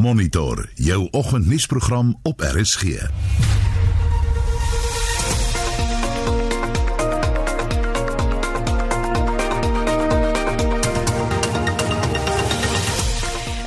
Monitor jou oggendnuusprogram op RSG. In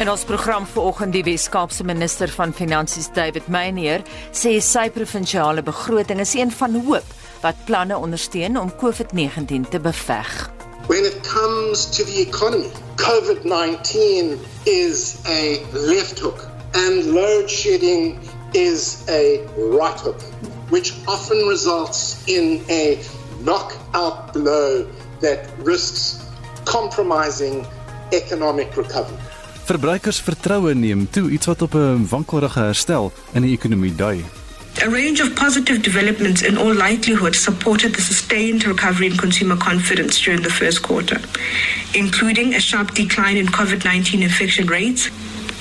ons program vanoggend die Wes-Kaapse minister van Finansies David Meyer sê sy provinsiale begroting is een van hoop wat planne ondersteun om COVID-19 te beveg. When it comes to the economy, COVID 19 is a left hook and load shedding is a right hook, which often results in a knockout blow that risks compromising economic recovery. Verbruikersvertroue neem toe, iets wat op 'n wankelrige herstel in die ekonomie dui. A range of positive developments in all likelihood supported the sustained recovery in consumer confidence during the first quarter, including a sharp decline in COVID 19 infection rates,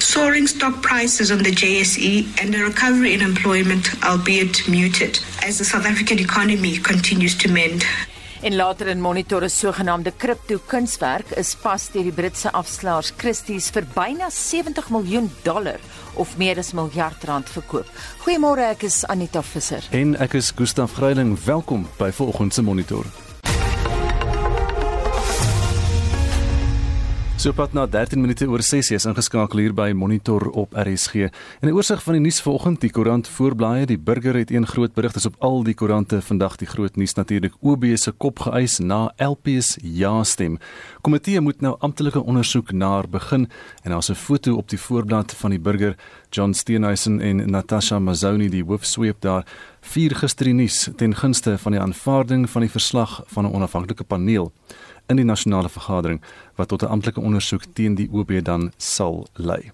soaring stock prices on the JSE, and a recovery in employment, albeit muted, as the South African economy continues to mend. En later in Monitor 'n sogenaamde kripto kunswerk is pas deur die Britse afslaers Christie's vir byna 70 miljoen dollar of meer as miljard rand verkoop. Goeiemôre, ek is Anita Visser. En ek is Gustaf Greiling. Welkom by vanoggend se Monitor. So pad na 13 minute oor 6 is ingeskakel hier by Monitor op RSG. In 'n oorsig van die nuus vanoggend, die koerant voorblaaie, die burger het een groot berig is op al die koerante vandag die groot nuus natuurlik OB se kop geëis na LPS ja stem. Komitee moet nou amptelike ondersoek naar begin en daar's 'n foto op die voorblad van die burger John Steenhuisen en Natasha Mazoni die hoofsweep daar vier gister nuus ten gunste van die aanvaarding van die verslag van 'n onafhanklike paneel in die nasionale vergadering wat tot 'n amptelike ondersoek teen die OB dan sal lei.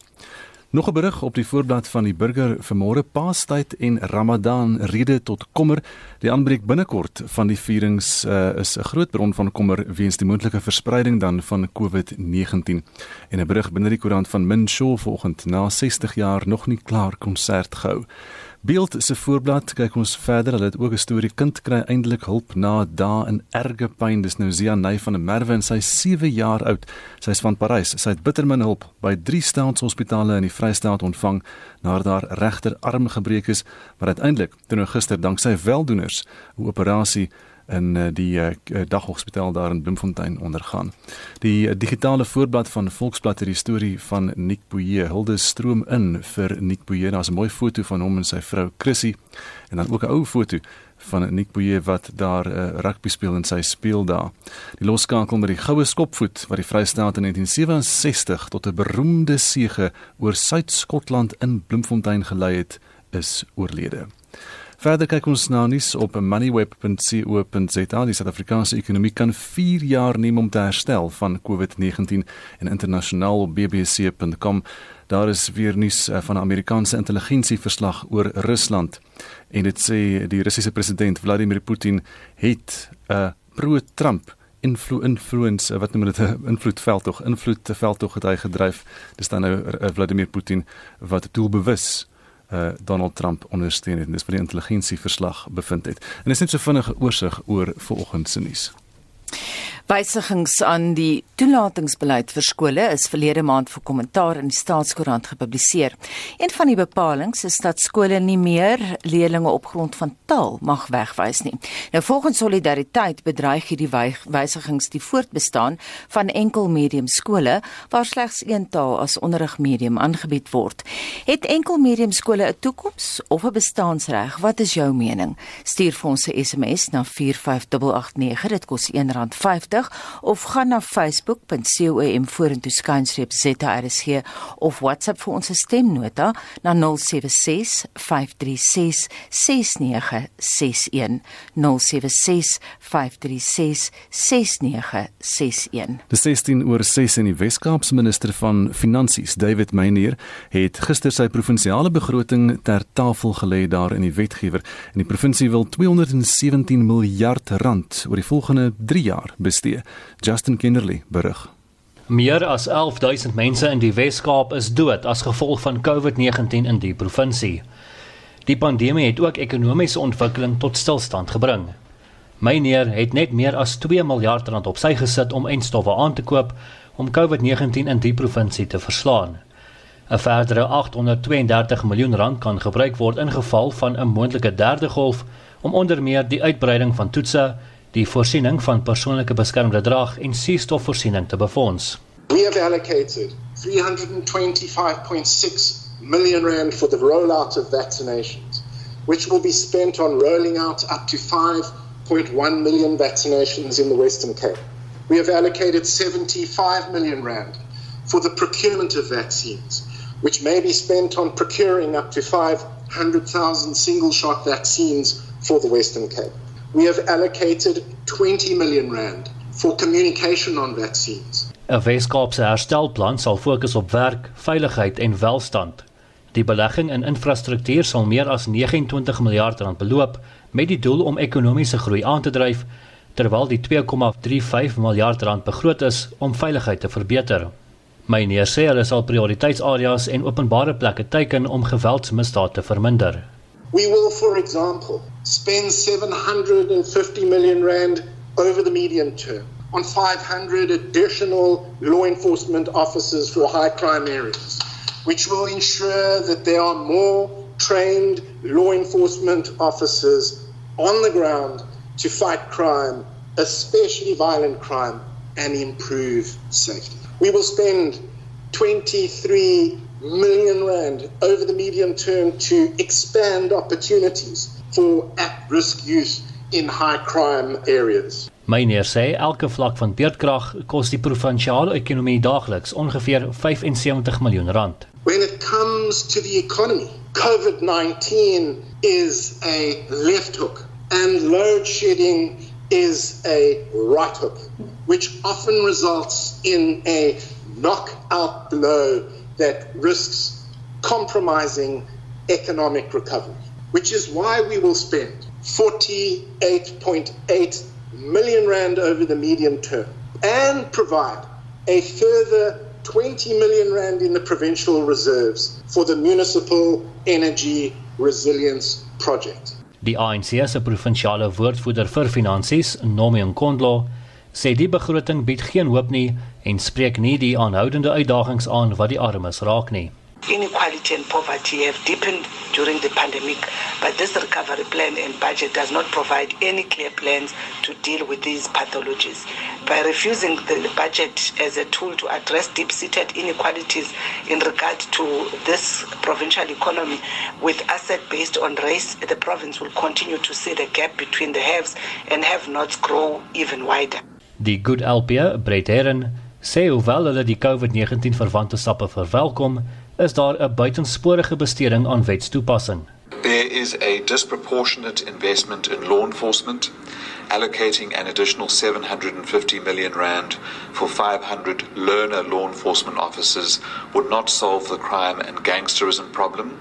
Nog 'n berig op die voorblad van die burger vanmôre Paastyd en Ramadan rede tot kommer. Die aanbreek binnekort van die vierings uh, is 'n groot bron van kommer weens die moontlike verspreiding dan van COVID-19. En 'n berig binne die koerant van Min Shaw vanoggend na 60 jaar nog nie klaar konsert gehou. Beeld se voorblad kyk ons verder. Hulle het ook 'n storie kind kry eintlik hulp na dae in erge pyn. Dis nou Zia Ney van der Merwe en sy 7 jaar oud. Sy is van Parys. Sy het bitter min hulp by drie staatshospitale in die Vrystaat ontvang nadat haar regterarm gebreek is, maar uiteindelik toe nou gister dank sy weldoeners 'n operasie in uh, die uh, daghospitaal daar in Bloemfontein ondergaan. Die uh, digitale voorblad van Volksblad het die storie van Nick Boeye hulde stroom in vir Nick Boeye. Daar's 'n mooi foto van hom en sy vrou Chrissy en dan ook 'n ou foto van Nick Boeye wat daar uh, rugby speel en sy speel daar. Die loskakel met die goue skopvoet wat die Vrystaat in 1967 tot 'n beroemde sege oor Suid-Skotland in Bloemfontein gelei het, is oorlede. Verder kyk ons na nuus op moneyweb.co.za. Die Suid-Afrikaanse ekonomie kan 4 jaar neem om te herstel van COVID-19 en internasionaal op bbc.com. Daar is weer nuus eh, van 'n Amerikaanse intelligensieverslag oor Rusland en dit sê die Russiese president Vladimir Putin het 'n uh, pro-Trump influ influence wat noem dit 'n invloedveldtog invloedveldtog het hy gedryf dis dan nou Vladimir Putin wat doelbewus uh, Donald Trump ondersteun het en dis wat die intelligensieverslag bevind het. En dis net so vinnige oorsig oor vanoggend se nuus. Wysigings aan die toelatingsbeleid vir skole is verlede maand vir kommentaar in die Staatskoerant gepubliseer. Een van die bepalinge is dat skole nie meer leerders op grond van taal mag wegwys nie. Nou volgens Solidariteit bedreig hierdie wysigings die voortbestaan van enkel medium skole waar slegs een taal as onderrigmedium aangebied word. Het enkel medium skole 'n toekoms of 'n bestaansreg? Wat is jou mening? Stuur vir ons 'n SMS na 45889. Dit kos R1.50 of gaan na facebook.com vorentoe skynstreep ZRSG of WhatsApp vir ons stemnota na 076 536 6961 076 536 6961 Die 16 oor 6 in die Wes-Kaapse minister van Finansies David Meyer het gister sy provinsiale begroting ter tafel gelê daar in die wetgewer en die provinsie wil 217 miljard rand oor die volgende 3 jaar bestee. Justin Kinderly berig. Meer as 11000 mense in die Wes-Kaap is dood as gevolg van COVID-19 in die provinsie. Die pandemie het ook ekonomiese ontwikkeling tot stilstand gebring. Meneer het net meer as 2 miljard rand op sy gesit om enstowwe aan te koop om COVID-19 in die provinsie te verslaan. 'n Verdere 832 miljoen rand kan gebruik word in geval van 'n moontlike derde golf om onder meer die uitbreiding van toetse, die voorsiening van persoonlike beskermende drag en suurstofvoorsiening te befonds. We have allocated 325.6 million rand for the rollout of vaccinations, which will be spent on rolling out up to 5.1 million vaccinations in the Western Cape. We have allocated 75 million rand for the procurement of vaccines, which may be spent on procuring up to 500,000 single shot vaccines for the Western Cape. We have allocated 20 million rand for communication on vaccines. 'n Weskaapse herstelplan sal fokus op werk, veiligheid en welstand. Die belegging in infrastruktuur sal meer as 29 miljard rand beloop met die doel om ekonomiese groei aan te dryf terwyl die 2,35 miljard rand begroot is om veiligheid te verbeter. Myneer sê hulle sal prioriteitsareas en openbare plekke teiken om geweldsmisdade te verminder. We will for example spend 750 million rand over the medium term on 500 additional law enforcement officers for high crime areas. which will ensure that there are more trained law enforcement officers on the ground to fight crime, especially violent crime, and improve safety. We will spend 23 million rand over the medium term to expand opportunities for at-risk youth in high crime areas. Myneer sê elke vlak van beerdkrag kos die provinsiale ekonomie daagliks ongeveer 75 miljoen rand. When it comes to the economy, COVID-19 is a left hook and load shedding is a right hook, which often results in a knockout blow that risks compromising economic recovery, which is why we will spend 48.8 million rand over the medium term and provide a further 20 million rand in the provincial reserves for the municipal energy resilience project. Die ANC se provinsiale woordvoerder vir finansies, Nomi Nkondlo, sê die begroting bied geen hoop nie en spreek nie die aanhoudende uitdagings aan wat die armes raak nie. Inequality and poverty have deepened during the pandemic, but this recovery plan and budget does not provide any clear plans to deal with these pathologies. By refusing the budget as a tool to address deep seated inequalities in regard to this provincial economy with asset based on race, the province will continue to see the gap between the haves and have nots grow even wider. Die Good LP, Brett Herren, sê hoewel hulle die COVID-19 verwante stappe verwelkom, is daar 'n buitensporige besteding aan wetstoepassing. There is a disproportionate investment in law enforcement allocating an additional 750 million rand for 500 learner law enforcement officers would not solve the crime and gangsterism problem.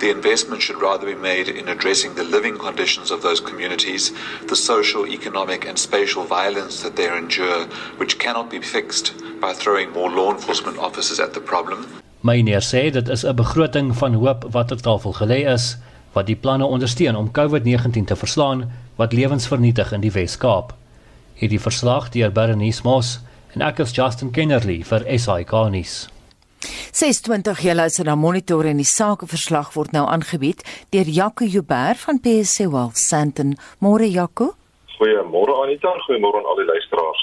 The investment should rather be made in addressing the living conditions of those communities, the social, economic, and spatial violence that they endure, which cannot be fixed by throwing more law enforcement officers at the problem. Myneer sê dit is 'n begroting van hoop wat op tafel gelê is wat die planne ondersteun om COVID-19 te verslaan wat lewens vernietig in die Wes-Kaap. Hierdie verslag deur Bernice Moss en ek is Justin Kennerly vir SAK nuus. 620 julle is na monitor en die sakeverslag word nou aangebied deur Jaco Joubert van PSC Wealth Sandton. Môre Jaco. Goeiemôre Anita, goeiemôre aan al die luisteraars.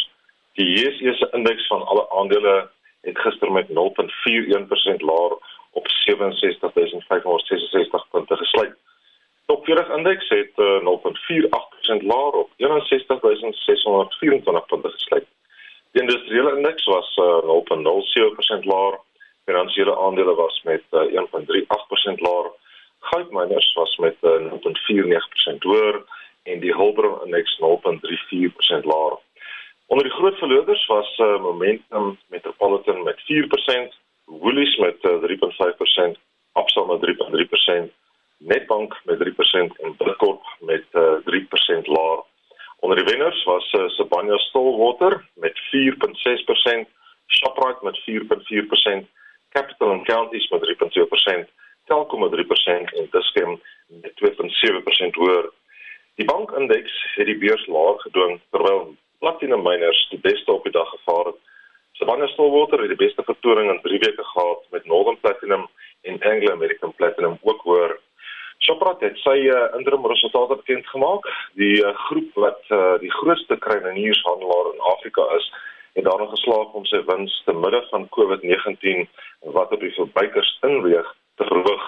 Die JSE se indeks van alle aandele het gister met 0.41% laer op 67566 punte gesluit. Top 40 indeks het uh, eh, 0.48% laer op 61624 punte gesluit. Die industriële indeks was uh, eh, 0.07% laer. Finansiële aandele was met uh, eh, 1.38% laer. Goudmyners was met uh, 0.49% hoër en die hulpbron indeks 0.34% laer. Onder die groot verloders was uh, Momentum Metropolitan met 4%, Woolies met uh, eh, 3.5%, Absa met 3.3%, Netbank met 3% en Bidcorp met uh, eh, 3% laer. Onder die wenners was uh, Sibanye Stillwater met 4.6%, Shoprite met 4.4%, Capital and Counties met 3.2%, Telkom met 3% en Dischem met 2.7% hoër. Die bankindeks het die beurs laag gedwing terwyl platinum miners die beste op die dag gevaar het. Savannah Stillwater het die beste vertoning in 3 weke gehad met Northern Platinum en Anglo American Platinum ook hoor. Shoprite het sy uh, interim resultate bekend gemaak. Die uh, groep wat uh, die grootste kruideniershandelaar in Afrika is, het daarna geslaag om sy wins te midde van COVID-19 wat op die verbruikers inweeg te verhoog.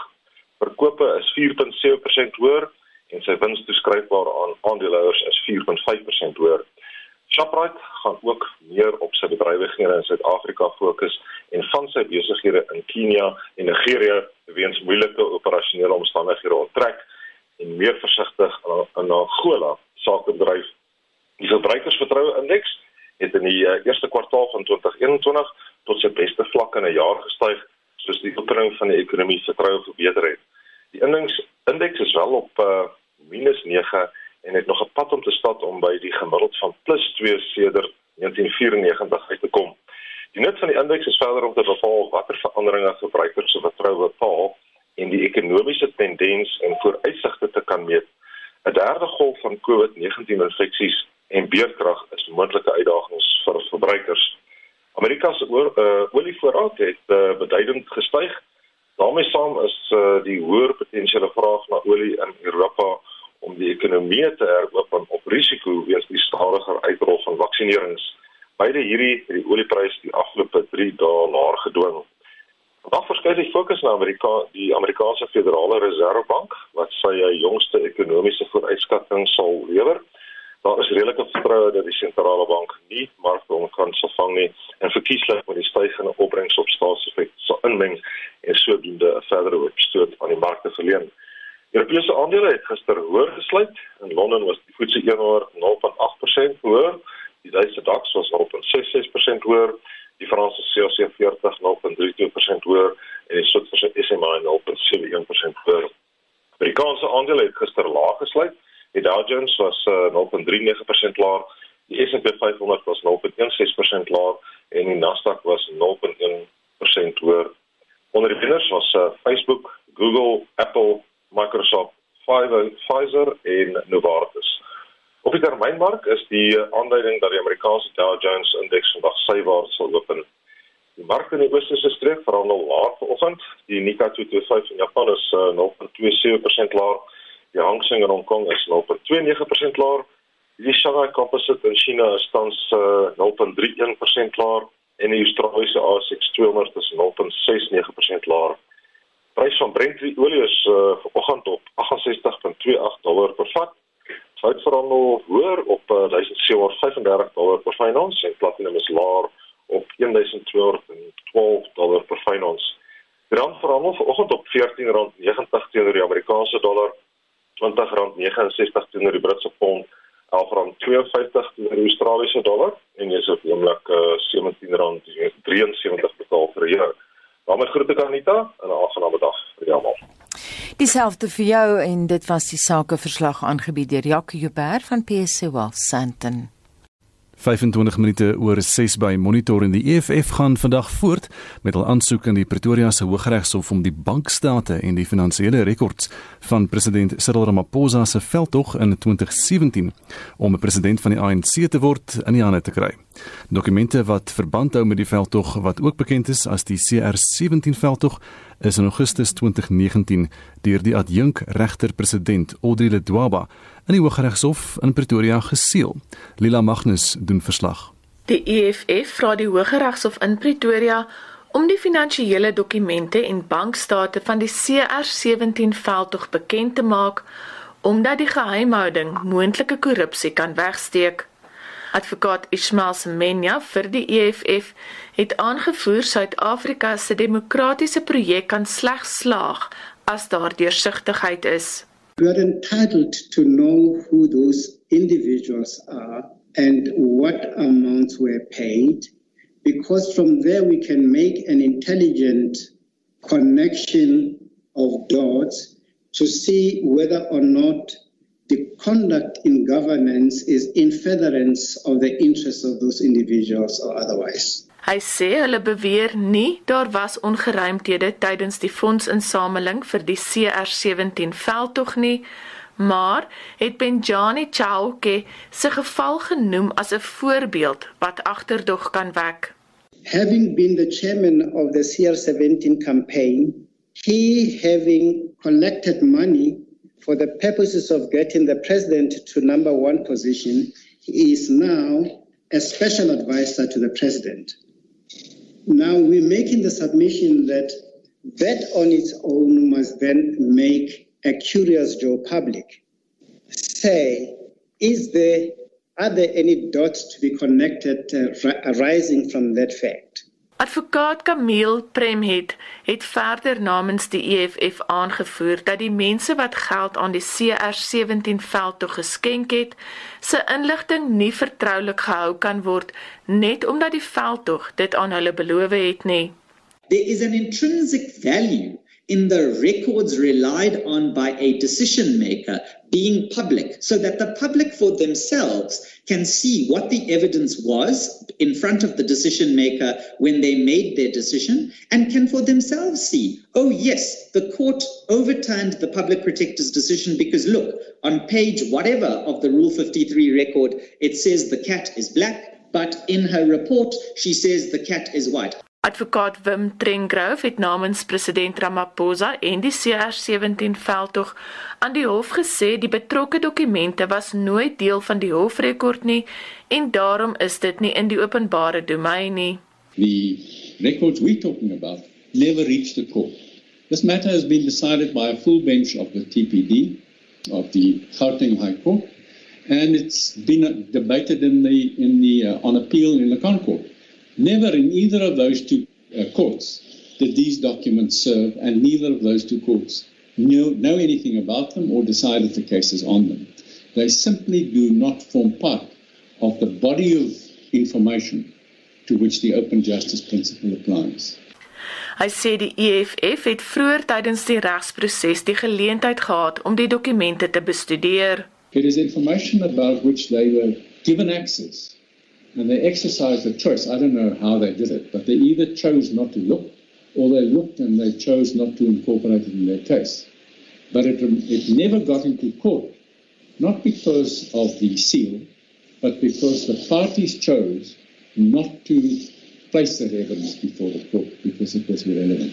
Verkope is 4.7% hoër en sy wins toeskryfbaar aan aandeelhouers is 4.5% hoër. Shoprite gaan ook meer op sy bedrywighede in Suid-Afrika fokus en van sy besighede in Kenia en Nigerië weens moeilike operasionele omstandighede onttrek en meer versigtig in Angola sakebedryf. Die verbruikersvertroue indeks het in die uh, eerste kwartaal van 2021 tot sy beste vlak in 'n jaar gestyg soos die opening van die ekonomie vertroue verbeter het. Die indeks indeks is wel op uh, -9 en het nog 'n pad om te stap om by die gemiddeld van +2 sedert 1994 uit te kom. Die nut van die indeks is verder om te bepaal watter veranderinge verbruikers se vertroue bepaal en die ekonomiese tendens en vooruitsigte te kan meet. 'n Derde golf van COVID-19 infeksies en beerkrag is moontlike uitdagings vir verbruikers. Amerika se uh, olievoorraad het uh, beduidend gestyg. daarmee saam is uh, die hoër potensiële vraag na olie in Europa om die ekonomie te heropen op risiko weens die stadiger uitrol van vaksinerings. Beide hierdie het die oliepryse die afgelope 3 dae laer gedwing. Vandag verskuif die fokus na Amerika, die Amerikaanse Federale Reservebank wat sy jongste ekonomiese vooruitskatting sal lewer. Daar is redelike vertroue dat die sentrale bank nie markte kan vervang nie en verkieslik met die stygende opbrengs op staatsefek sal inmeng en sodoende 'n verdere opstoot aan die markte verleen. Europese aandele het gister hoër gesluit. In Londen was die FTSE 100 0.8% hoër. Die Duitse DAX was 0.66% hoër. Die Franse CAC 40 0.32% hoër en die Switserse SMA 0.71% hoër. Amerikaanse aandele het gister laag gesluit. Die Dow Jones was uh, 0.39% laag. Die S&P 500 was 0.16% laag en die Nasdaq was 0.1% hoër. Onder die wenners was uh, Facebook, Google, Apple Microsoft, Pfizer en Novartis. Op die termynmark is die aanduiding dat die Amerikaanse Dow Jones indeks vandag sywaarts sal open. Die mark in die oosterse streek verhandel laag vanoggend. Die Nikkei 225 in Japan is uh, eh, 0.27% laag. Die Hang Seng in Hong Kong is 0.29% laag. Die Shanghai Composite in China is tans uh, eh, 0.31% laag en die Australiese ASX 200 is 0.69% laag. Prys van Brent olie is uh, vanoggend op 68.28 dollar per vat. Goud verhandel hoër op uh, 1735 dollar per ons en platinum is laer op 1212 dollar per ons. Die rand verhandel vanoggend op R14.90 teenoor die Amerikaanse dollar, R20.69 teenoor die Britse pond, R11.52 teenoor die Australiese dollar en jy's op oomblik uh, R17.73 betaal vir 'n jaar. Daarmee groet ek Anita en 'n aangename dag vir almal. Dieselfde vir jou en dit was die sakeverslag aangebied deur Jacques Joubert van PSC Wealth Sandton. 25 minute oor 6 by Monitor en die EFF gaan vandag voort met hul aansoek aan die Pretoria se Hooggeregshof om die bankstate en die finansiële rekords van president Cyril Ramaphosa se veldtog in 2017 om 'n president van die ANC te word in die hande te kry. Dokumente wat verband hou met die veldtog wat ook bekend is as die CR17 veldtog is in Augustus 2019 deur die adjunk regter-president Audrey Ledwaba in die Hooggeregshof in Pretoria geseël. Lila Magnus doen verslag. Die EFF vra die Hooggeregshof in Pretoria om die finansiële dokumente en bankstate van die CR17 veldtog bekend te maak omdat die geheimhouding moontlike korrupsie kan wegsteek. Advokaat Ismail Semenya vir die EFF het aangevoer Suid-Afrika se demokratiese projek kan slegs slaag as daar deursigtigheid is. We are entitled to know who those individuals are and what amounts were paid because from there we can make an intelligent connection of dots to see whether or not the conduct in governance is in furtherance of the interests of those individuals or otherwise. Hy sê hulle beweer nie daar was ongeruimthede tydens die fondsinsameling vir die CR17 veldtog nie, maar het Benjani Chauke se geval genoem as 'n voorbeeld wat agterdog kan wek. having been the chairman of the CR17 campaign, he having collected money for the purposes of getting the president to number one position, he is now a special advisor to the president. Now we're making the submission that that on its own must then make a curious Joe public say, is there are there any dots to be connected uh, arising from that fact? Advokaat Camille Premhet het verder namens die EFF aangevoer dat die mense wat geld aan die CR17 veldtog geskenk het, se inligting nie vertroulik gehou kan word net omdat die veldtog dit aan hulle beloof het nie. There is an intrinsic value in the records relied on by a decision maker being public so that the public for themselves can see what the evidence was in front of the decision maker when they made their decision and can for themselves see, oh, yes, the court overturned the public protector's decision because look, on page whatever of the Rule 53 record, it says the cat is black, but in her report, she says the cat is white. Advokaat Wim Trengrove het namens president Ramaphosa en die CR17 veldtog aan die hof gesê die betrokke dokumente was nooit deel van die hofrekord nie en daarom is dit nie in die openbare domein nie. The records we talking about never reached the court. This matter has been decided by a full bench of the TPD of the Gauteng High Court and it's been debated in the in the uh, on appeal in the Concord. Never in either of those two uh, courts did these documents serve, and neither of those two courts knew, know anything about them or decided the cases on them. They simply do not form part of the body of information to which the open justice principle applies. Hy sê die EFF het vroeër tydens die regsproses die geleentheid gehad om die dokumente te bestudeer. It is information about which they were given access and they exercised a choice. I don't know how they did it, but they either chose not to look or they looked and they chose not to incorporate it in their case. But it, it never got into court, not because of the seal, but because the parties chose not to place that evidence before the court because it was irrelevant.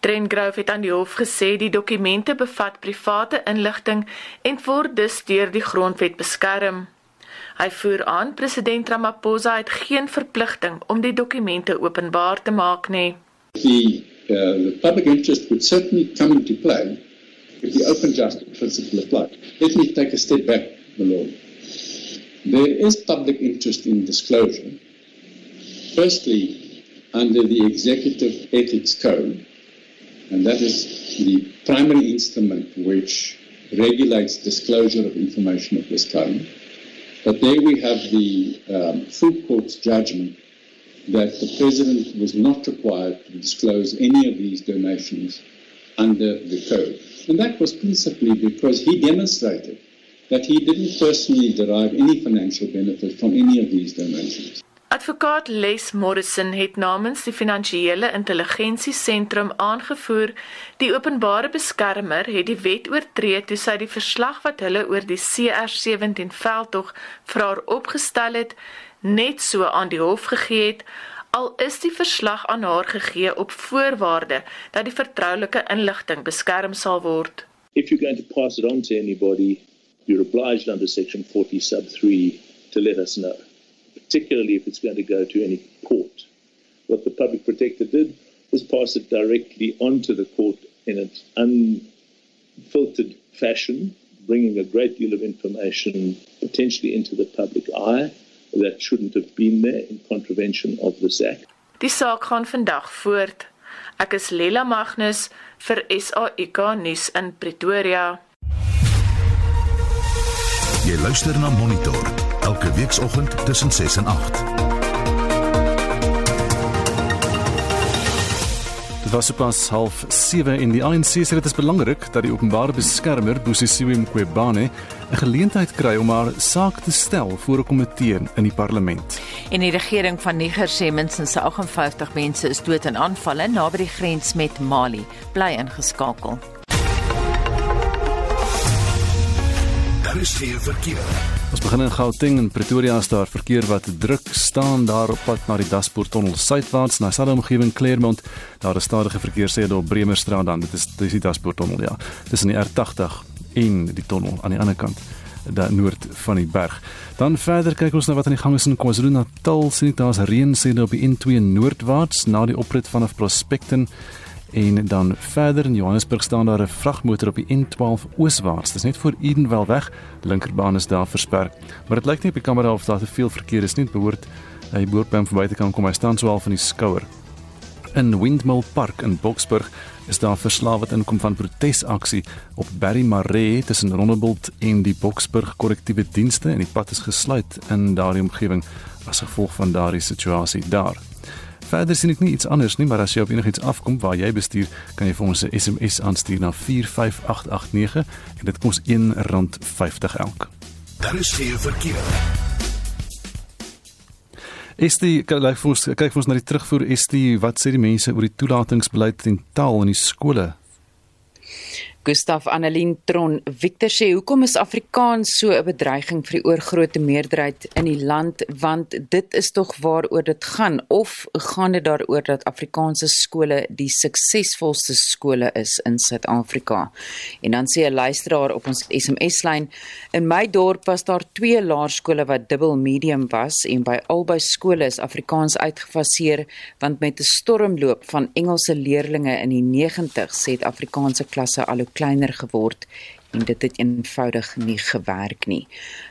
Trengrove het aan die hof gesê die dokumente bevat private inligting en word dus deur die grondwet beskerm. Hy voer aan president Ramaphosa het geen verpligting om die dokumente openbaar te maak nie. The, uh, the public interest would certainly come into play if the open justice principle applied. Let me take a step back, my lord. There is public interest in disclosure. Firstly, under the Executive Ethics Code, and that is the primary instrument which regulates disclosure of information of this kind. But there we have the um, full court's judgment that the president was not required to disclose any of these donations under the code. And that was principally because he demonstrated that he didn't personally derive any financial benefit from any of these donations. Advokaat Les Morrison het namens die Finansiële Intelligensie Sentrum aangevoer die openbare beskermer het die wet oortree toe sy die verslag wat hulle oor die CR17 veldtog vir haar opgestel het net so aan die hof gegee het al is die verslag aan haar gegee op voorwaarde dat die vertroulike inligting beskerm sal word. If you're going to pass it on to anybody, you're obliged under section 40 sub 3 to let us know. Particularly if it's going to go to any court. What the public protector did was pass it directly onto the court in an unfiltered fashion, bringing a great deal of information potentially into the public eye that shouldn't have been there in contravention of this act. Die saak gaan vandag voort. Ek is Lela Magnus vir SAIK nuus in Pretoria. Jy luister na Monitor weekoggend tussen 6 en 8. Dit was sopas half 7 in die ANC sê dit is belangrik dat die openbare beskermer Busisiwe Mqwebane 'n geleentheid kry om haar saak te stel voor 'n komitee in die parlement. En die regering van Niger sê minstens 58 mense is dood in aanvalle naby die grens met Mali. Bly ingeskakel. Daar is hier verkeer. Ons begin in Gauteng en Pretoria is daar verkeer wat druk staan daar op pad na die Daspoort tunnel suidwaarts na sy omgewing Claremont. Daar is stadige verkeer sê op Bremerstraat dan. Dit is dis die Daspoort tunnel ja. In die R80 en die tunnel aan die ander kant daar noord van die berg. Dan verder kyk ons na wat aan die gang is in KwaZulu-Natal. Sien ek daar's reën sê op die N2 noordwaarts na die oprit vanaf Prospecten en dan verder in Johannesburg staan daar 'n vragmotor op die N12 ooswaarts. Dit is net voor Edenwel weg. Linkerbaan is daar versper. Maar dit lyk nie op die kamera of daar te veel verkeer is nie. Behoort hy behoort by hom verby te kan kom. Hy staan swaal van die skouer. In Windmill Park in Boksburg is daar verslae wat inkom van protesaksie op Berry Maree tussen Rondebult en die Boksburg korrektiewe dienste en die pad is gesluit in daardie omgewing as gevolg van daardie situasie daar. Verder sien ek nie iets anders nie, maar as jy op enigiets afkom waar jy bestuur, kan jy vir ons 'n SMS aanstuur na 45889 en dit kos R1.50 elk. Daar is geen verkeer. Is die kyk vir ons kyk vir ons na die terugvoer is die wat sê die mense oor die toelatingsbeleid en taal in die skole? Gustaf Annelien Tron Victor sê hoekom is Afrikaans so 'n bedreiging vir die oorgrootste meerderheid in die land? Want dit is tog waaroor dit gaan. Of gaan dit daaroor dat Afrikaanse skole die suksesvolste skole is in Suid-Afrika? En dan sê 'n luisteraar op ons SMS lyn in my dorp was daar twee laerskole wat dubbel medium was en by albei skole is Afrikaans uitgefaseer want met 'n stormloop van Engelse leerdlinge in die 90's het Afrikaanse klasse al kleiner geword en dit het eenvoudig nie gewerk nie.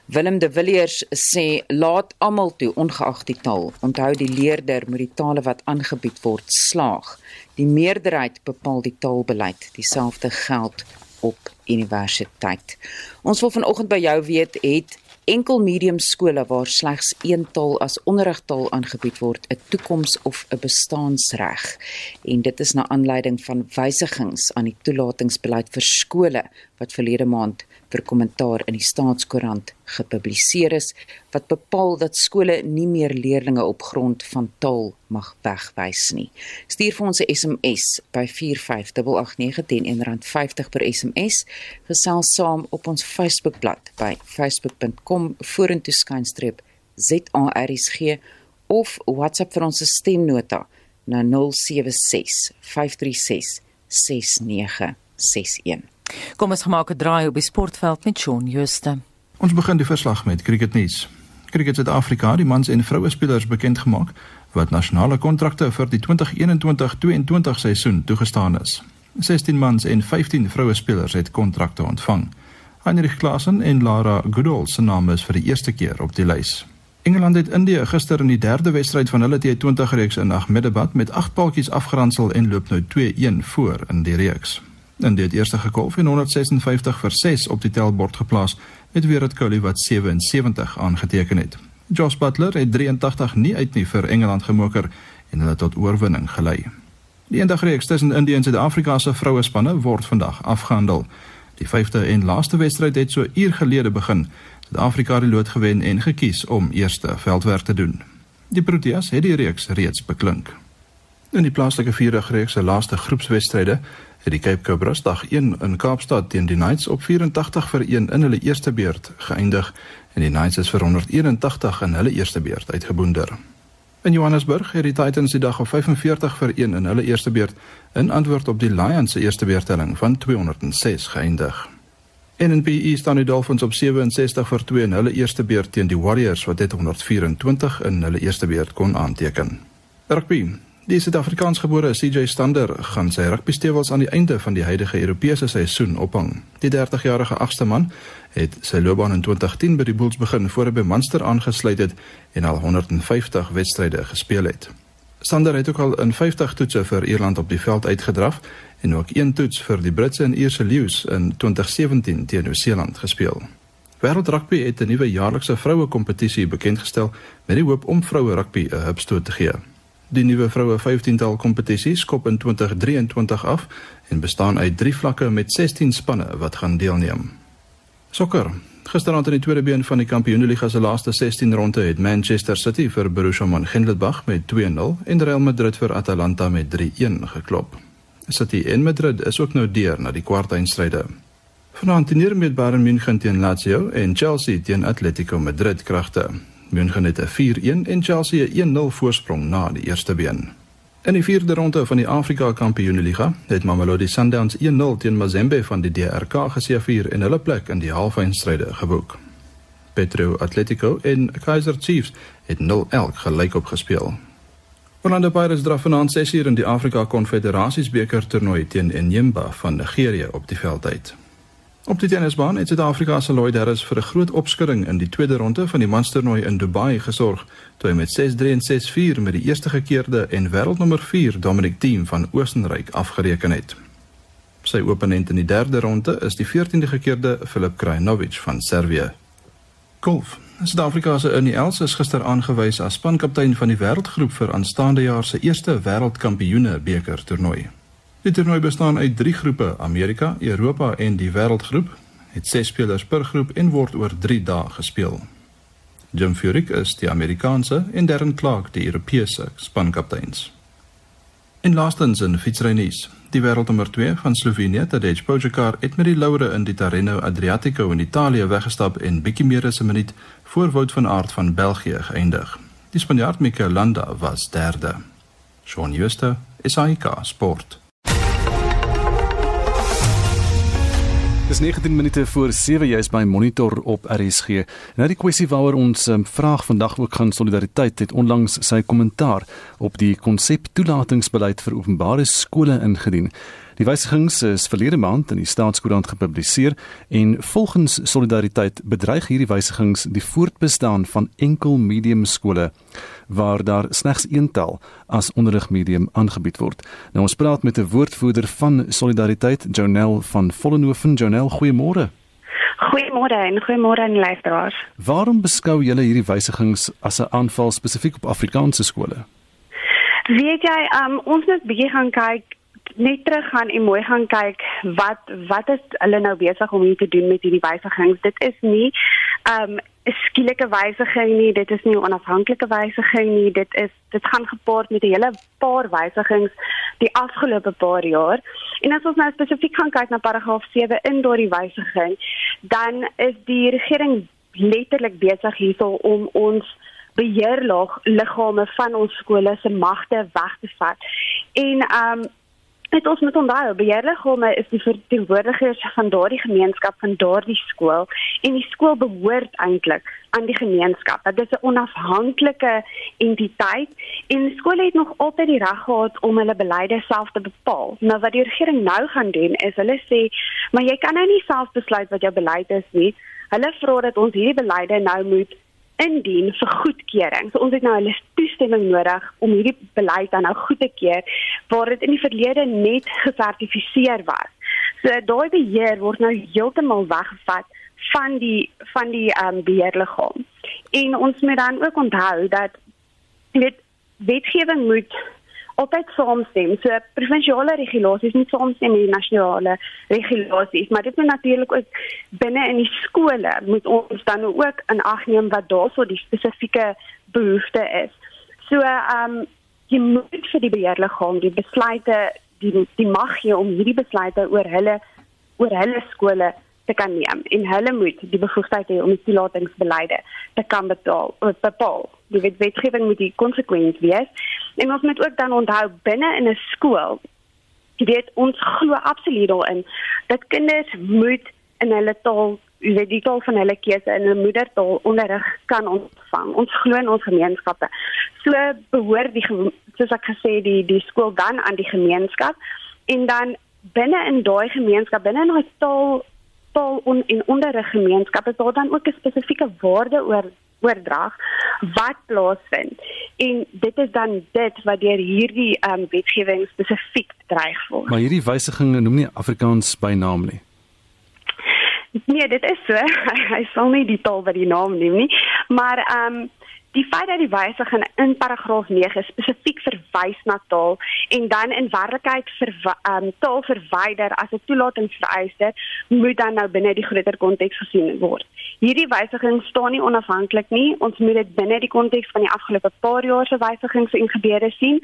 Willem de Villiers sê laat almal toe ongeag die taal. Onthou die leerder moet die tale wat aangebied word slaag. Die meerderheid bepaal die taalbeleid. Dieselfde geld op universiteit. Ons wil vanoggend by jou weet het enkel medium skole waar slegs een taal as onderrigtaal aangebied word 'n toekoms of 'n bestaansreg. En dit is na aanleiding van wysigings aan die toelatingsbeleid vir skole wat verlede maand vir kommentaar in die Staatskoerant gepubliseer is wat bepaal dat skole nie meer leerders op grond van taal mag wegwys nie. Stuur vir ons 'n SMS by 45889 en R50 per SMS. Gesels saam op ons Facebookblad by facebook.com vorentoe skynstreep ZARSG of WhatsApp vir ons stemnota na 076 536 6961. Kom ons maak 'n draai op die sportveld met Shaun Jooste. Ons begin die verslag met cricketnuus. Cricket Suid-Afrika, die mans en vroue spelers bekend gemaak wat nasionale kontrakte vir die 2021-22 seisoen toegestaan is. 16 mans en 15 vroue spelers het kontrakte ontvang. Heinrich Klaasen en Lara Goodall se name is vir die eerste keer op die lys. Engeland het Indië gister in die derde wedstryd van hulle T20 reeks in Ahmedabad met 8 paaltjies afgeronsel en loop nou 2-1 voor in die reeks. In die eerste gekolf en 156 vir 6 op die tellbord geplaas, het Virat Kohli wat 77 aangeteken het. Josh Butler het 83 nie uit nie vir Engeland gemoker en hulle tot oorwinning gelei. Die eendagreeks tussen Indië en Suid-Afrika se vroue spanne word vandag afgehandel. Die 5de en laaste wedstryd het so uur gelede begin. Suid-Afrika het die lood gewen en gekies om eerste veldwerk te doen. Die Proteas het die reeks reeds beklink. In die plaaslike vierdaagreeks se laaste groepswedstryde het die Cape Cobras dag 1 in Kaapstad teen die Knights op 84 vir 1 in hulle eerste beurt geëindig en die Knights is vir 181 in hulle eerste beurt uitgeboonder. In Johannesburg het die Titans die dag op 45 vir 1 in hulle eerste beurt in antwoord op die Lions se eerste beurtelling van 206 geëindig. En in PE staan die Dolphins op 67 vir 2 in hulle eerste beurt teen die Warriors wat dit 124 in hulle eerste beurt kon aanteken. Rugby Die Suid-Afrikaansgebore CJ Stander gaan sy rugbystewels aan die einde van die huidige Europese seisoen ophang. Die 30-jarige agste man het sy loopbaan in 2010 by die Bulls begin voor hy by Munster aangesluit het en al 150 wedstryde gespeel het. Stander het ook al in 50 toetse vir Ierland op die veld uitgedraf en ook een toets vir die Britse en Ierse Lions in 2017 teen Nieu-Seeland gespeel. Wêreldrugby het 'n nuwe jaarlikse vroue kompetisie bekend gestel met die hoop om vroue rugby 'n hupstoot te gee. Die nuwe vroue 15-tal kompetisie skop in 2023 af en bestaan uit 3 vlakke met 16 spanne wat gaan deelneem. Sokker. Gisteraand in die tweede been van die Kampioenligga se laaste 16 ronde het Manchester City vir Borussia Mönchengladbach met 2-0 en Real Madrid vir Atalanta met 3-1 geklop. City en Madrid is ook nou deur na die kwartfinale. Vanaand die neermeetbare München teen Lazio en Chelsea teen Atletico Madrid kragte. München het 'n 4-1 en Chelsea 'n 1-0 voorsprong na die eerste been. In die vierde ronde van die Afrika Kampioenligga het Mamelodi Sundowns 1-0 teen Mazembe van die DRK geseëvier en hulle plek in die halffinale geboek. Petro Atletico en Kaizer Chiefs het 0-0 gelyk opgespeel. Orlando Pirates draf vanaand 6 uur in die Afrika Konfederasiesbeker toernooi teen Enyimba van Nigerië op die veld uit. Op die tennisbaan het Suid-Afrika se Lloyd Harris vir 'n groot opskudding in die tweede ronde van die manstoernooi in Dubai gesorg, toe hy met 6-3 en 6-4 met die eerste gekeerde en wêreldnommer 4 Dominic Thiem van Oostenryk afgereken het. Sy opponent in die derde ronde is die 14de gekeerde Filip Krajinovic van Servië. Golf. Suid-Afrika se Ernie Els is gister aangewys as spankaptein van die wêreldgroep vir aanstaande jaar se eerste wêreldkampioene beker toernooi. Die toernooi bestaan uit 3 groepe: Amerika, Europa en die wêreldgroep. Het 6 spelers per groep en word oor 3 dae gespeel. Jim Furyk is die Amerikaanse en Darren Clarke die Europese spankapteins. En laastens in fietsrynuus. Die wêreldnommer 2 van Slovenië, Tadej Pogačar, het met die laure in die Tirreno Adriatico in Italië weggestap en bietjie meer as 'n minuut voor Wout van Aert van België geëindig. Die Spanjaard Mikel Landa was derde. Shaun Schuster, SAK Sport. Dis 19 minute voor 7 jy's by Monitor op RSG. Nou die kwessie waaroor ons um, vraag vandag ook gaan solidariteit het onlangs sy kommentaar op die konsep toelatingsbeleid vir openbare skole ingedien. Die wysigings is verlede maand in die Staatskoerant gepubliseer en volgens Solidariteit bedreig hierdie wysigings die voortbestaan van enkel medium skole waar daar slegs een taal as onderrigmedium aangebied word. Nou ons praat met 'n woordvoerder van Solidariteit, Jonel van Vollenhoven. Jonel, goeiemôre. Goeiemôre en goeiemôre aan luisteraars. Waarom beskou julle hierdie wysigings as 'n aanval spesifiek op Afrikaanse skole? Weet jy, um, ons moet bietjie gaan kyk net terug gaan en mooi gaan kyk wat wat is hulle nou besig om hier te doen met hierdie wysigings. Dit is nie um skielike wysiging nie, dit is nie 'n onafhanklike wysiging nie. Dit is dit gaan gepaard met 'n hele paar wysigings die afgelope paar jaar. En as ons nou spesifiek kyk na paragraaf 7 in daardie wysiging, dan is die regering letterlik besig hierso om ons beheerlaag liggame van ons skole se magte weg te vat. En um Dit ons moet onthou, beheerliggame is die verteenwoordigers van daardie gemeenskap van daardie skool en die skool behoort eintlik aan die gemeenskap. Dit is 'n onafhanklike entiteit en skole het nog altyd die reg gehad om hulle beleide self te bepaal. Nou wat die regering nou gaan doen is hulle sê, maar jy kan nou nie self besluit wat jou beleid is nie. Hulle vra dat ons hierdie beleide nou moet indien vir goedkeuring. So ons het nou hulle toestemming nodig om hierdie beleid dan nou goed te keur waar dit in die verlede net gesertifiseer was. So daai beheer word nou heeltemal weggevat van die van die ehm um, beheerliggaam. En ons moet dan ook onthou dat dit wetgewing moet altyd saamstem. So provinsiale regulasies moet saamstem met die nasionale regulasies, maar dit moet natuurlik ook binne in die skole moet ons dan ook in ag neem wat daarso die spesifieke behoefte is. So ehm um, jy moet vir die beheerliggaam die besluite die die mag gee om hierdie besluite oor hulle oor hulle skole te kan neem en hulle moet die bevoegdheid hê om die toelatingsbeleide te kan betaal bepaal die wet wetgewing moet die konsekwent wees. En ons moet ook dan onthou binne in 'n skool, jy weet ons glo absoluut daarin dat kinders moet in hulle taal, jy weet die taal van hulle keuse in 'n moedertaal onderrig kan ontvang. Ons glo in ons gemeenskappe. So behoort die soos ek gesê die die skool dan aan die gemeenskap en dan binne in daai gemeenskap, binne in daai taal taal en onderrig gemeenskap is daar dan ook 'n spesifieke waarde oor oordrag wat plaasvind. En dit is dan dit wat deur hierdie um, wetgewing spesifiek dreig word. Maar hierdie wysiging noem nie Afrikaans by naam nie. Nee, dit is so. Hy sal nie die taal by die naam neem nie. Maar ehm um, die feit dat die wysiging in paragraaf 9 spesifiek verwys na taal en dan in werklikheid vir um, taal verwyder as 'n toelatingsvereiste moet dan nou binne die groter konteks gesien word. Hierdie wysiging staan nie onafhanklik nie. Ons moet dit binne die konteks van die afgelope paar jaar se wysigings en gebeure sien.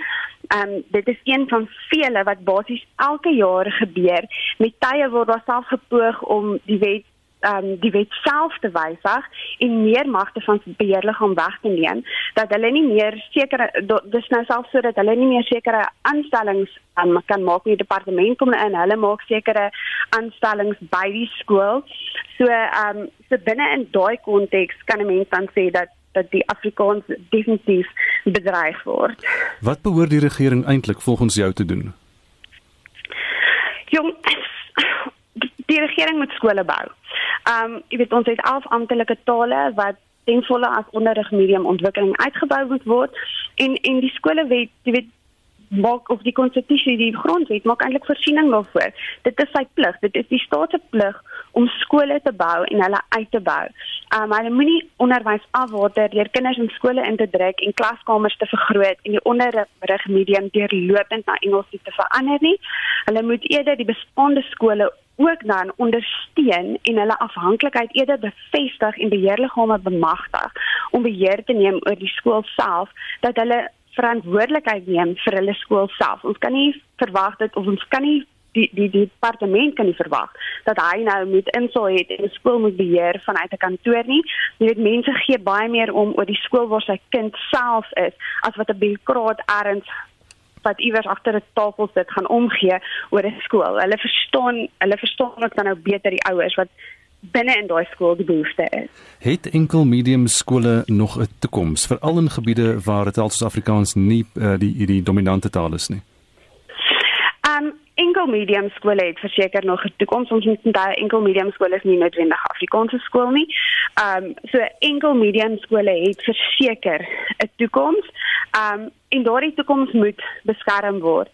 Ehm um, dit is een van vele wat basies elke jaar gebeur. Met tye word daar self gepoog om die wet um, die wet self te wysig en meer magte van beheerliggaam weg te neem dat hulle nie meer sekere dis nou self sodat hulle nie meer sekere aanstellings um, kan maak in die departement kom in hulle maak sekere aanstellings by die skool so ehm um, so binne in daai konteks kan 'n mens dan sê dat dat die Afrikaans definitief bedreig word. Wat behoort die regering eintlik volgens jou te doen? Jong, die regering moet skole bou. Ehm um, jy weet ons het 11 amptelike tale wat ten volle as onderrig medium ontwikkeling uitgebou moet word en en die skole weet jy weet maak of die konstitusie die grondwet maak eintlik voorsiening daarvoor. Dit is sy plig. Dit is die staat se plig om skole te bou en hulle uit te bou. Um hulle moenie onderwys afwater deur kinders in skole in te druk en klaskamers te vergroot en die onderrig medium deurlopend na Engels te verander nie. Hulle moet eerder die bestaande skole ook dan ondersteun en hulle afhanklikheid eerder bevestig en beheerliggame bemagtig om beheer te neem oor die skool self dat hulle verantwoordelikheid neem vir hulle skool self. Ons kan nie verwag dat of ons kan nie die die die departement kan nie verwag dat hy nou moet insal het en skool moet beheer vanuit 'n kantoor nie. Jy weet mense gee baie meer om oor die skool waar sy kind self is as wat 'n bureaukraat erns wat iewers agter 'n tafel sit gaan omgee oor 'n skool. Hulle verstaan, hulle verstaan ook dan nou beter die ouers wat binne in daai skool die behoefte is. Het enkel medium skole nog 'n toekoms veral in gebiede waar dit als Afrikaans nie uh, die die dominante taal is nie? Enkel medium skole het verseker nog 'n toekoms. Ons moet onthou enkel medium skole is nie noodwendig Afrikaanse skool nie. Um so enkel medium skole het verseker 'n toekoms. Um en daardie toekoms moet beskerm word.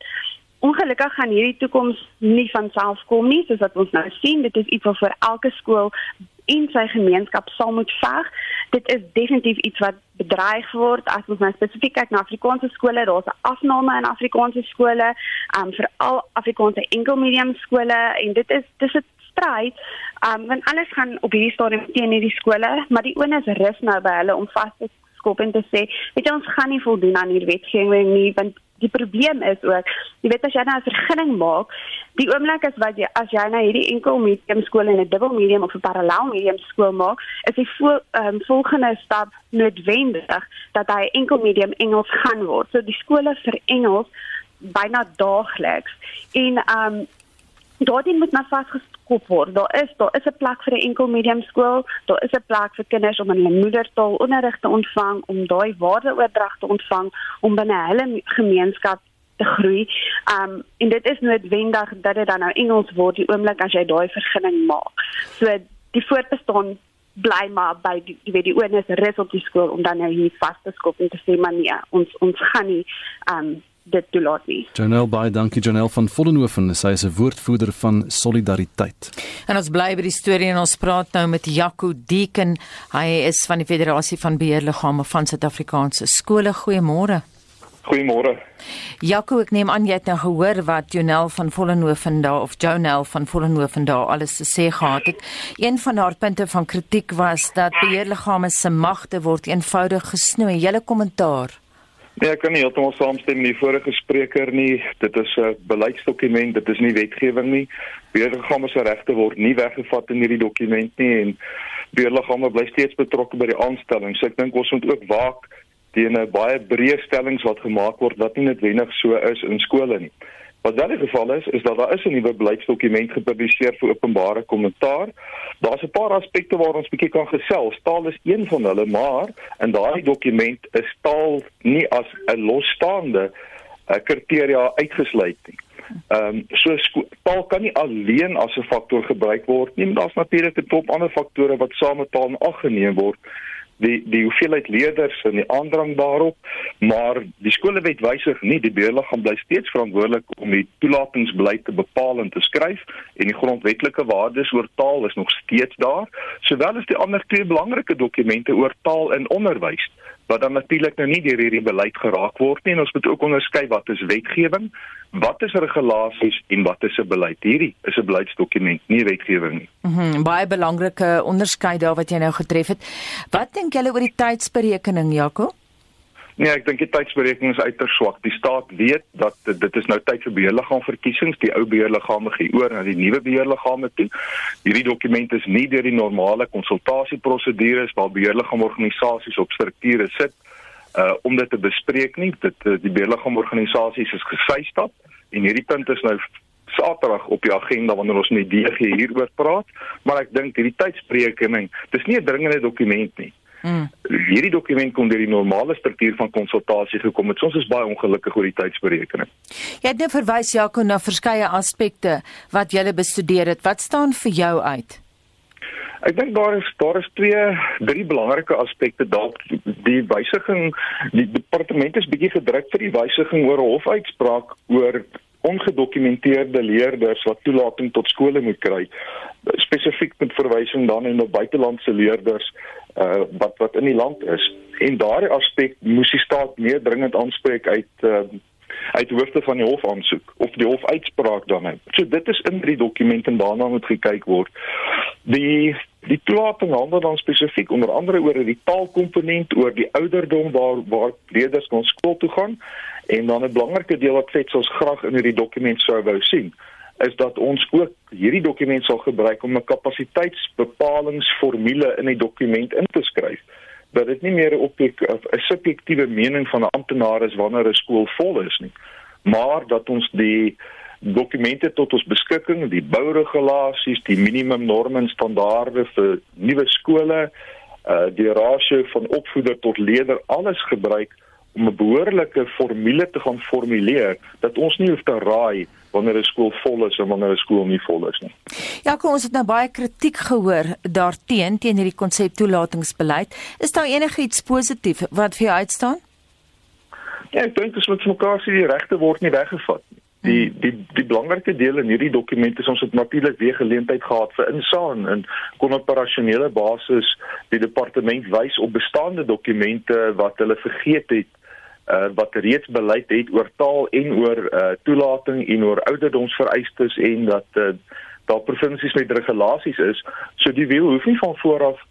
Ongelukkig gaan hierdie toekoms nie van self kom nie, soos wat ons nou sien. Dit is iets wat vir elke skool in sy gemeenskap sal moet veg. Dit is definitief iets wat bedreig word as ons nou spesifiek kyk na Afrikaanse skole. Daar's 'n afname in Afrikaanse skole, um veral Afrikaanse enkelmedium skole en dit is dis 'n stryd. Um want alles gaan op hierdie stadium teen hierdie skole, maar die onus rus nou by hulle om vas te skop en te sê, weet jy ons gaan nie voldoen aan hierdie wetgewing nie want die probleem is ook, jy weet as jy nou 'n vergunning maak, die oomblik is wat jy as jy nou hierdie enkel medium skool en 'n dubbel medium of 'n parallel medium skool maak, is die vo um, volgende stap noodwendig dat hy enkel medium Engels gaan word. So die skole vir Engels byna daagliks en um daardie moet maar vasgeskop word. Daar is daar is 'n plek vir 'n enkel medium skool. Daar is 'n plek vir kinders om in hulle moedertaal onderrig te ontvang, om daai waardeoordrag te ontvang om binne hulle gemeenskap te groei. Um en dit is noodwendig dat dit dan nou Engels word die oomblik as jy daai vergunning maak. So die voortbestaan bly maar by die jy weet die oornis rus op die skool om dan nou hier vas te skop en te sê maar nee, ons ons gaan nie um dit toelaat nie. Janelle baie dankie Janelle van Vollenhoven, sy is 'n woordvoerder van Solidariteit. En ons bly by die storie en ons praat nou met Jaco Deeken. Hy is van die Federasie van Beheerliggame van Suid-Afrikaanse skole. Goeiemôre. Goeiemôre. Jaco, ek neem aan jy het nou gehoor wat Janelle van Vollenhoven daar of Janelle van Vollenhoven daar alles te sê gehad het. Een van haar punte van kritiek was dat beheerliggame se magte word eenvoudig gesnoei. Julle kommentaar? Nee, ek kan nie heeltemal saamstem met die vorige spreker nie. Dit is 'n beleidsdokument, dit is nie wetgewing nie. Beheerliggame se regte word nie weggevat in hierdie dokument nie en beheerliggame bly steeds betrokke by die aanstelling. So ek dink ons moet ook waak teen 'n baie breë stellings wat gemaak word wat nie noodwendig so is in skole nie. Wat wel die geval is, is dat daar is 'n nuwe beleidsdokument gepubliseer vir openbare kommentaar. Daar's 'n paar aspekte waar ons bietjie kan gesels. Taal is een van hulle, maar in daai dokument is taal nie as 'n losstaande uh, kriteria uitgesluit nie. Ehm um, so taal kan nie alleen as 'n faktor gebruik word nie, maar daar's natuurlik 'n klomp ander faktore wat saam met taal aggeneem word die die hoeveelheid leerders en die aandrang daarop maar die skolewet wysig nie die beheerliggaam bly steeds verantwoordelik om die toelatingsbeleid te bepaal en te skryf en die grondwetlike waardes oor taal is nog steeds daar sowel as die ander twee belangrike dokumente oor taal en onderwys wat dan natuurlik nou nie deur hierdie beleid geraak word nie en ons moet ook onderskei wat is wetgewing, wat is regulasies en wat is 'n beleid. Hierdie is 'n beleidsdokument, nie wetgewing nie. Mhm, mm baie belangrike onderskeid daar wat jy nou getref het. Wat dink julle oor die tydsberekening, Jaco? Nee, ek dink die tydsberekening is uiters swak. Die staat weet dat dit is nou tyd vir beheerliggaamverkiesings. Die ou beheerliggame gee oor na die nuwe beheerliggame toe. Hierdie dokument is nie deur die normale konsultasieprosedures waar beheerliggaamorganisasies op strukture sit uh om dit te bespreek nie. Dit uh, die beheerliggaamorganisasies is gesystap en hierdie punt is nou Saterdag op die agenda wanneer ons met DG hieroor praat, maar ek dink hierdie tydsberekening, dis nie 'n dringende dokument nie. Mm. Hierdie dokument kom deur die normale struktuur van konsultasie gekom. Het. Ons is baie ongelukkig oor die tydsberekening. Jy het net verwys Jaco na verskeie aspekte wat jy bestudeer het. Wat staan vir jou uit? Ek dink daar is daar is twee drie belangrike aspekte dalk die wysiging die departement is bietjie gedruk vir die wysiging oor hofuitspraak oor ongedokumenteerde leerders wat toelating tot skole moet kry spesifiek met verwysing dan en op buitelandse leerders uh, wat wat in die land is en daardie aspek moes die staat meer dringend aanspreek uit uh, uit hoofde van die hof aansoek of die hof uitspraak dan uit. So dit is in die dokument en daarna moet gekyk word. Die die toelating handel dan spesifiek onder andere oor die taalkomponent, oor die ouderdom waar waar leerders kon skool toe gaan. En dan 'n belangrike deel wat sê ons graag in hierdie dokument sou wou sien is dat ons ook hierdie dokument sal gebruik om 'n kapasiteitsbepalingsformule in die dokument in te skryf. Dat dit nie meer 'n subjektiewe mening van 'n amptenaar is wanneer 'n skool vol is nie maar dat ons die dokumente tot ons beskikking die bouregulasies die minimum norme en standaarde vir nuwe skole uh die rasio van opvoeder tot leerder alles gebruik om 'n behoorlike formule te gaan formuleer dat ons nie hoef te raai wanneer 'n skool vol is en wanneer 'n skool nie vol is nie. Ja, kom ons het nou baie kritiek gehoor daarteen teen hierdie konsep toelatingsbeleid. Is daar enigiets positief wat vir jou uitstaan? Ja, ek dink dis met mekaar sê die regte word nie weggevat nie. Die die die belangrike deel in hierdie dokument is ons het natuurlik weer geleentheid gehad vir insaan en kon op operasionele basis die departement wys op bestaande dokumente wat hulle vergeet het uh, wat reeds beleid het oor taal en oor uh, toelating en oor ouderdomsvereistes en dat uh, daar provinsies met regulasies is. So die wiel hoef nie van vooraf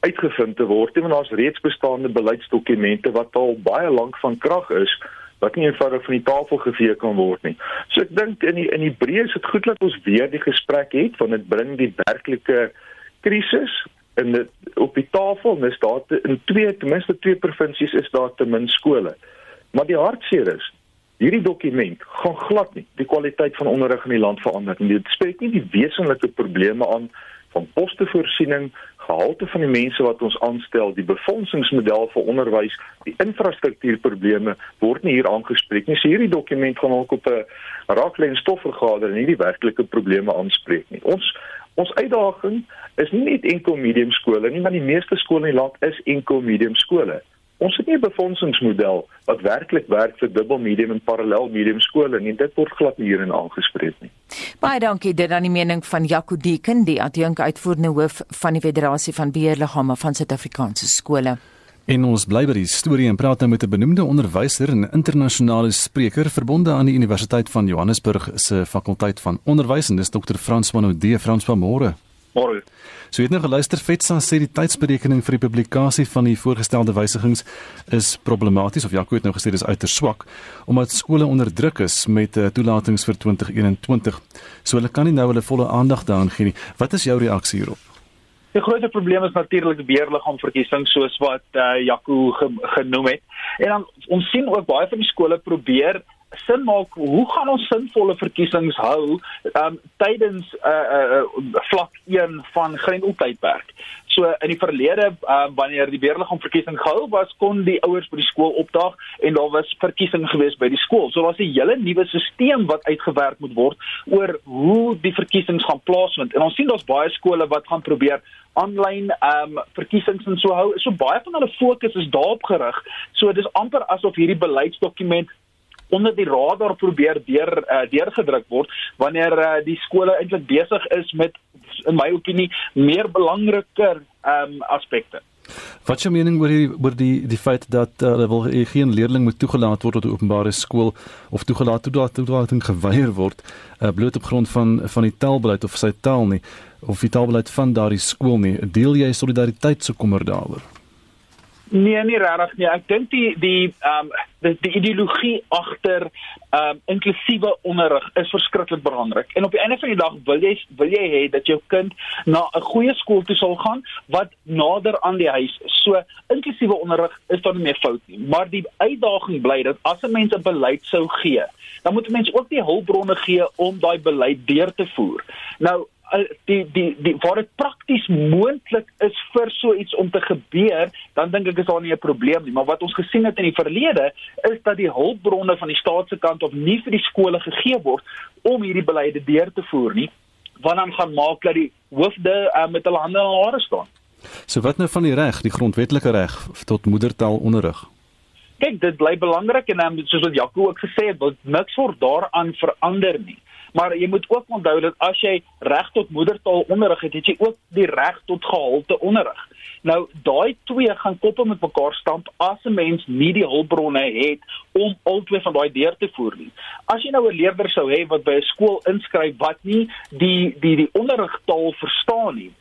uitgevind te word nie want daar's reeds bestaande beleidsdokumente wat al baie lank van krag is wat nie eenvoudig van die tafel gevee kan word nie. So ek dink in die in die breë is dit goed dat ons weer die gesprek het want dit bring die werklike krisis in dit op die tafel en is daar in twee ten minste twee provinsies is daar te min skole. Maar die hartseer is, hierdie dokument gaan glad nie die kwaliteit van onderrig in die land verander nie. Dit spreek nie die wesenlike probleme aan van postevoorsiening, gehalte van die mense wat ons aanstel, die befondsingsmodel vir onderwys, die infrastruktuurprobleme word nie hier aangespreek nie. So hierdie dokument gaan ook op 'n raaklyn stofvergader en nie die werklike probleme aanspreek nie. Ons ons uitdaging is nie net enkel medium skole nie, maar die meeste skole in die land is enkel medium skole. Ons het nie 'n befondsingsmodel wat werklik werk vir dubbel medium en parallel medium skole nie. Dit word glad nie hierin aangespreek nie. Baie dankie dit aan die mening van Jaco Deken, die adjunk uitvoerende hoof van die Federasie van Beheerliggame van Suid-Afrikaanse skole. En ons bly by die storie en praat nou met 'n benoemde onderwyser en internasionale spreker verbonde aan die Universiteit van Johannesburg se fakulteit van onderwys en dis Dr. Frans van Ode. Frans van Moore. Môre. So het nou geluister Vetsa sê die tydsberekening vir die publikasie van die voorgestelde wysigings is problematies of Jaco het nou gesê dis uiters swak omdat skole onder druk is met uh, toelatings vir 2021. So hulle kan nie nou hulle volle aandag daaraan gee nie. Wat is jou reaksie hierop? Die grootste probleem is natuurlik die beheerliggaamverkiesing soos wat uh, Jaco ge genoem het. En dan ons sien ook baie van die skole probeer sin maak hoe gaan ons sinvolle verkiesings hou um, tydens 'n uh, uh, uh, vlak 1 van grendeltydperk. So in die verlede um, wanneer die beheerliggaam verkiesing gehou was, kon die ouers by die skool opdaag en daar was verkiesing gewees by die skool. So was 'n hele nuwe stelsel wat uitgewerk moet word oor hoe die verkiesings gaan plaasvind. En ons sien daar's baie skole wat gaan probeer aanlyn ehm um, verkiesings en so hou. So baie van hulle fokus is daarop gerig. So dis amper asof hierdie beleidsdokument onder die radar probeer deur uh, deurgedruk word wanneer uh, die skole eintlik besig is met in my opinie meer belangriker um, aspekte. Wat is jou mening oor die oor die die feit dat uh, hulle wil geen leerling moet toegelaat word tot 'n openbare skool of toegelaat toe dat toelating geweier word uh, bloot op grond van van die taalbeleid of sy taal nie of die taalbeleid van daardie skool nie. Deel jy solidariteit se kommer daaroor? Nee, nie regtig nie. Ek dink die die ehm um, die, die ideologie agter ehm um, inklusiewe onderrig is verskriklik belangrik. En op die einde van die dag wil jy wil jy hê dat jou kind na 'n goeie skool toe sal gaan wat nader aan die huis is. So inklusiewe onderrig is dan nie meer fout nie, maar die uitdaging bly dat as 'n mens 'n beleid sou gee, dan moet mense ook die hulpbronne gee om daai beleid deur te voer. Nou die die die waar dit prakties moontlik is vir so iets om te gebeur, dan dink ek is daar nie 'n probleem nie, maar wat ons gesien het in die verlede is dat die hulpbronne van die staat se kant of nie vir die skole gegee word om hierdie beleide deur te voer nie, wat dan gaan maak dat die hoofde uh, met hulle hande in hulle hare staan. So wat nou van die reg, die grondwetlike reg tot moedertaalonderrig? Kyk, dit bly belangrik en um, soos wat Jaco ook gesê het, niks word daaraan verander nie. Maar jy moet ook onthou dat as jy reg tot moedertaalonderrig het, het jy ook die reg tot gehalte onderrig. Nou daai twee gaan koppel met mekaar stamp as 'n mens nie die hulpbronne het om albei van daai deur te voer nie. As jy nou 'n leerder sou hê wat by 'n skool inskryf wat nie die die die onderrigtaal verstaan nie,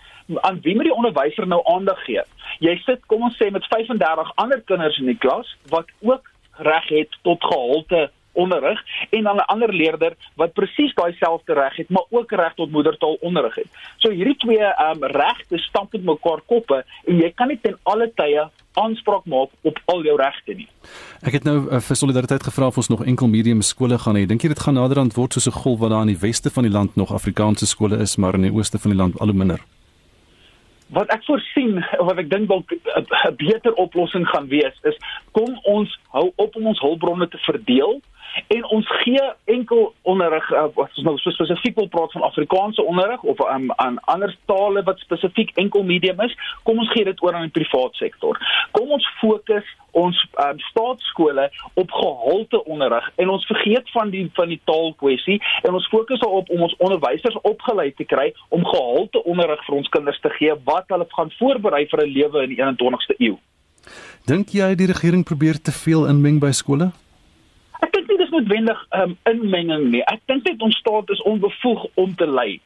aan wie moet die onderwyser nou aandag gee? Jy sit kom ons sê met 35 ander kinders in die klas wat ook reg het tot gehalte onderrig en dan 'n ander leerder wat presies daai selfde reg het, maar ook reg tot moedertaal onderrig het. So hierdie twee ehm um, regte stamp met mekaar koppe en jy kan nie ten alle tye aanspraak maak op al jou regte nie. Ek het nou uh, vir solidariteit gevra of ons nog enkel medium skole gaan hê. Dink jy dit gaan naderhand word soos 'n golf wat daar in die weste van die land nog Afrikaanse skole is, maar in die ooste van die land al hoe minder? Wat ek voorsien, wat ek dink dalk 'n beter oplossing gaan wees, is kom ons hou op om ons hulpbronne te verdeel en ons gee enkel onderrig uh, wat ons nou so spesifiek wil praat van Afrikaanse onderrig of um, aan ander tale wat spesifiek enkel medium is, kom ons gee dit oor aan die privaat sektor. Kom ons fokus ons um, staatskole op gehalte onderrig en ons vergeet van die van die taalkwessie en ons fokus daarop om ons onderwysers opgelei te kry om gehalte onderrig vir ons kinders te gee wat hulle gaan voorberei vir 'n lewe in die 21ste eeu. Dink jy die regering probeer te veel inmeng by skole? Ek dink nie dis noodwendig um, inmenging nie. Ek dink net ons staat is onbevoeg om te lei.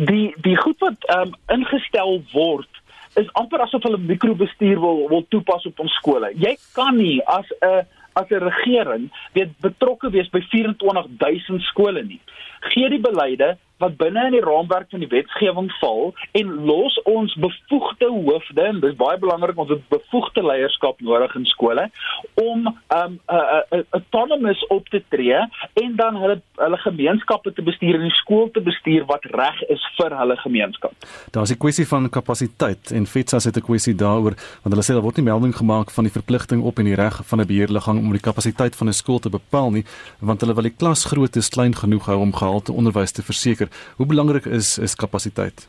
Die die goed wat um, ingestel word is amper asof hulle mikrobestuur wil wil toepas op ons skole. Jy kan nie as 'n as 'n regering weet betrokke wees by 24000 skole nie. Gee die beleide wat binne in die raamwerk van die wetgewing val en los ons bevoegde hoofde en dis baie belangrik ons het bevoegde leierskap nodig in skole om um uh, uh, autonomous op te tree en dan hulle hulle gemeenskappe te bestuur en die skool te bestuur wat reg is vir hulle gemeenskap. Daar's 'n kwessie van kapasiteit en FETSA het 'n kwessie daaroor want hulle sê daar word nie melding gemaak van die verpligting op en die reg van 'n beheerliggaam om die kapasiteit van 'n skool te bepaal nie want hulle wil die klasgrootte klein genoeg hou om gehalte onderwys te verseker. Hoe belangrik is is kapasiteit?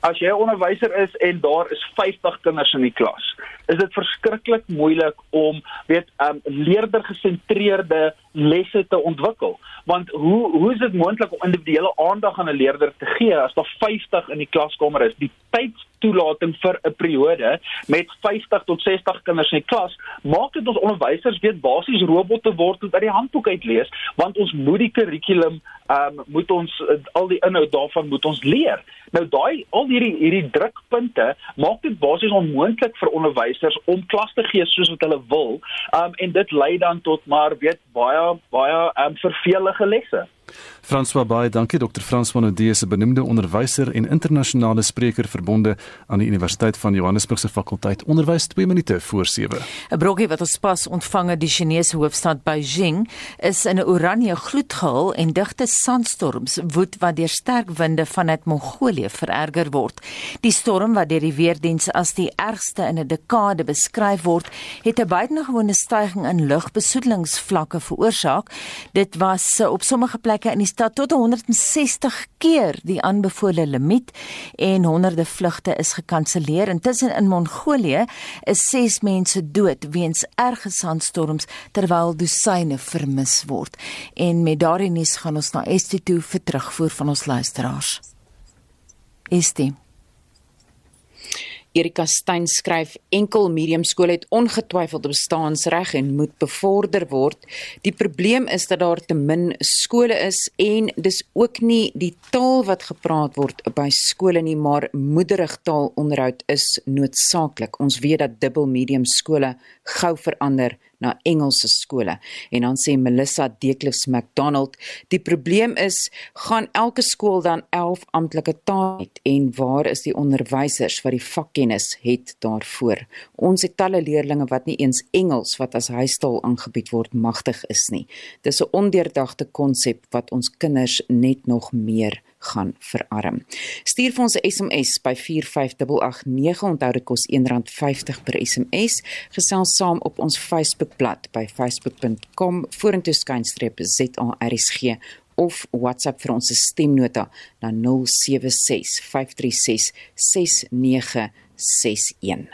As jy 'n onderwyser is en daar is 50 kinders in die klas, is dit verskriklik moeilik om weet um leerder gesentreerde lesse te ontwikkel. Want hoe hoe is dit moontlik om individuele aandag aan 'n leerder te gee as daar 50 in die klaskamer is? Die tydstoelating vir 'n periode met 50 tot 60 kinders in die klas maak dit ons onderwysers weet basies robotte word wat uit die handboek uit lees, want ons moet die kurrikulum um moet ons uh, al die inhoud daarvan moet ons leer. Nou daai al hierdie hierdie drukpunte maak dit basies onmoontlik vir onderwysers om klas te gee soos wat hulle wil. Um en dit lei dan tot maar weet baie baie um vervelige lesse. François Baie, dankie Dr. Frans van Odee se benoemde onderwyser en internasionale spreker verbonde aan die Universiteit van Johannesburg se fakulteit onderwys 2 minute voor 7. 'n Brokkie wat ons pas ontvang het die Chinese hoofstad Beijing is in 'n oranje gloedgehul en digte sandstorms woed wat deur sterk winde vanuit Mongolië vererger word. Die storm wat deur die weerdiens as die ergste in 'n dekade beskryf word, het 'n buitengewone stygings in lugbesoedelingsvlakke veroorsaak. Dit was op sommige plekke in die stad tot 160 keer die aanbevole limiet en honderde vlugte is gekanselleer. Intussen in Mongolië is 6 mense dood weens erge sandstorms terwyl dosyne vermis word. En met daardie nuus gaan ons na Estie toe vir terugvoer van ons luisteraars. Estie Erika Stein skryf enkel mediumskole het ongetwyfeld bestaansreg en moet bevorder word. Die probleem is dat daar te min skole is en dis ook nie die taal wat gepraat word by skole nie, maar moederigtaalonderhoud is noodsaaklik. Ons weet dat dubbel mediumskole gou verander na Engelse skole. En dan sê Melissa Deklifs McDonald, die probleem is, gaan elke skool dan 11 amptelike tale en waar is die onderwysers wat die vakkennis het daarvoor? Ons het talle leerders wat nie eens Engels wat as huistaal aangebied word magtig is nie. Dis 'n ondeurdagte konsep wat ons kinders net nog meer gaan verarm. Stuur vir ons 'n SMS by 45889. Onthou dit kos R1.50 per SMS. Gesels saam op ons Facebookblad by facebook.com vorentoe skynstreep ZARSG of WhatsApp vir ons stemnota na 076 536 6961.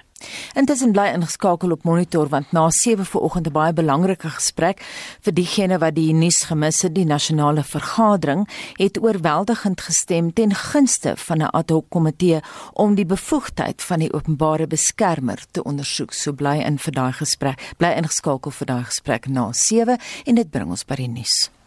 Intussen bly ingeskakel op monitor want na 7 vanoggend 'n baie belangrike gesprek vir diegene wat die nuus gemis het, die nasionale vergadering het oorweldigend gestem ten gunste van 'n ad hoc komitee om die bevoegdheid van die openbare beskermer te ondersoek. So bly in vir daai gesprek, bly ingeskakel vir daai gesprek na 7 en dit bring ons by die nuus.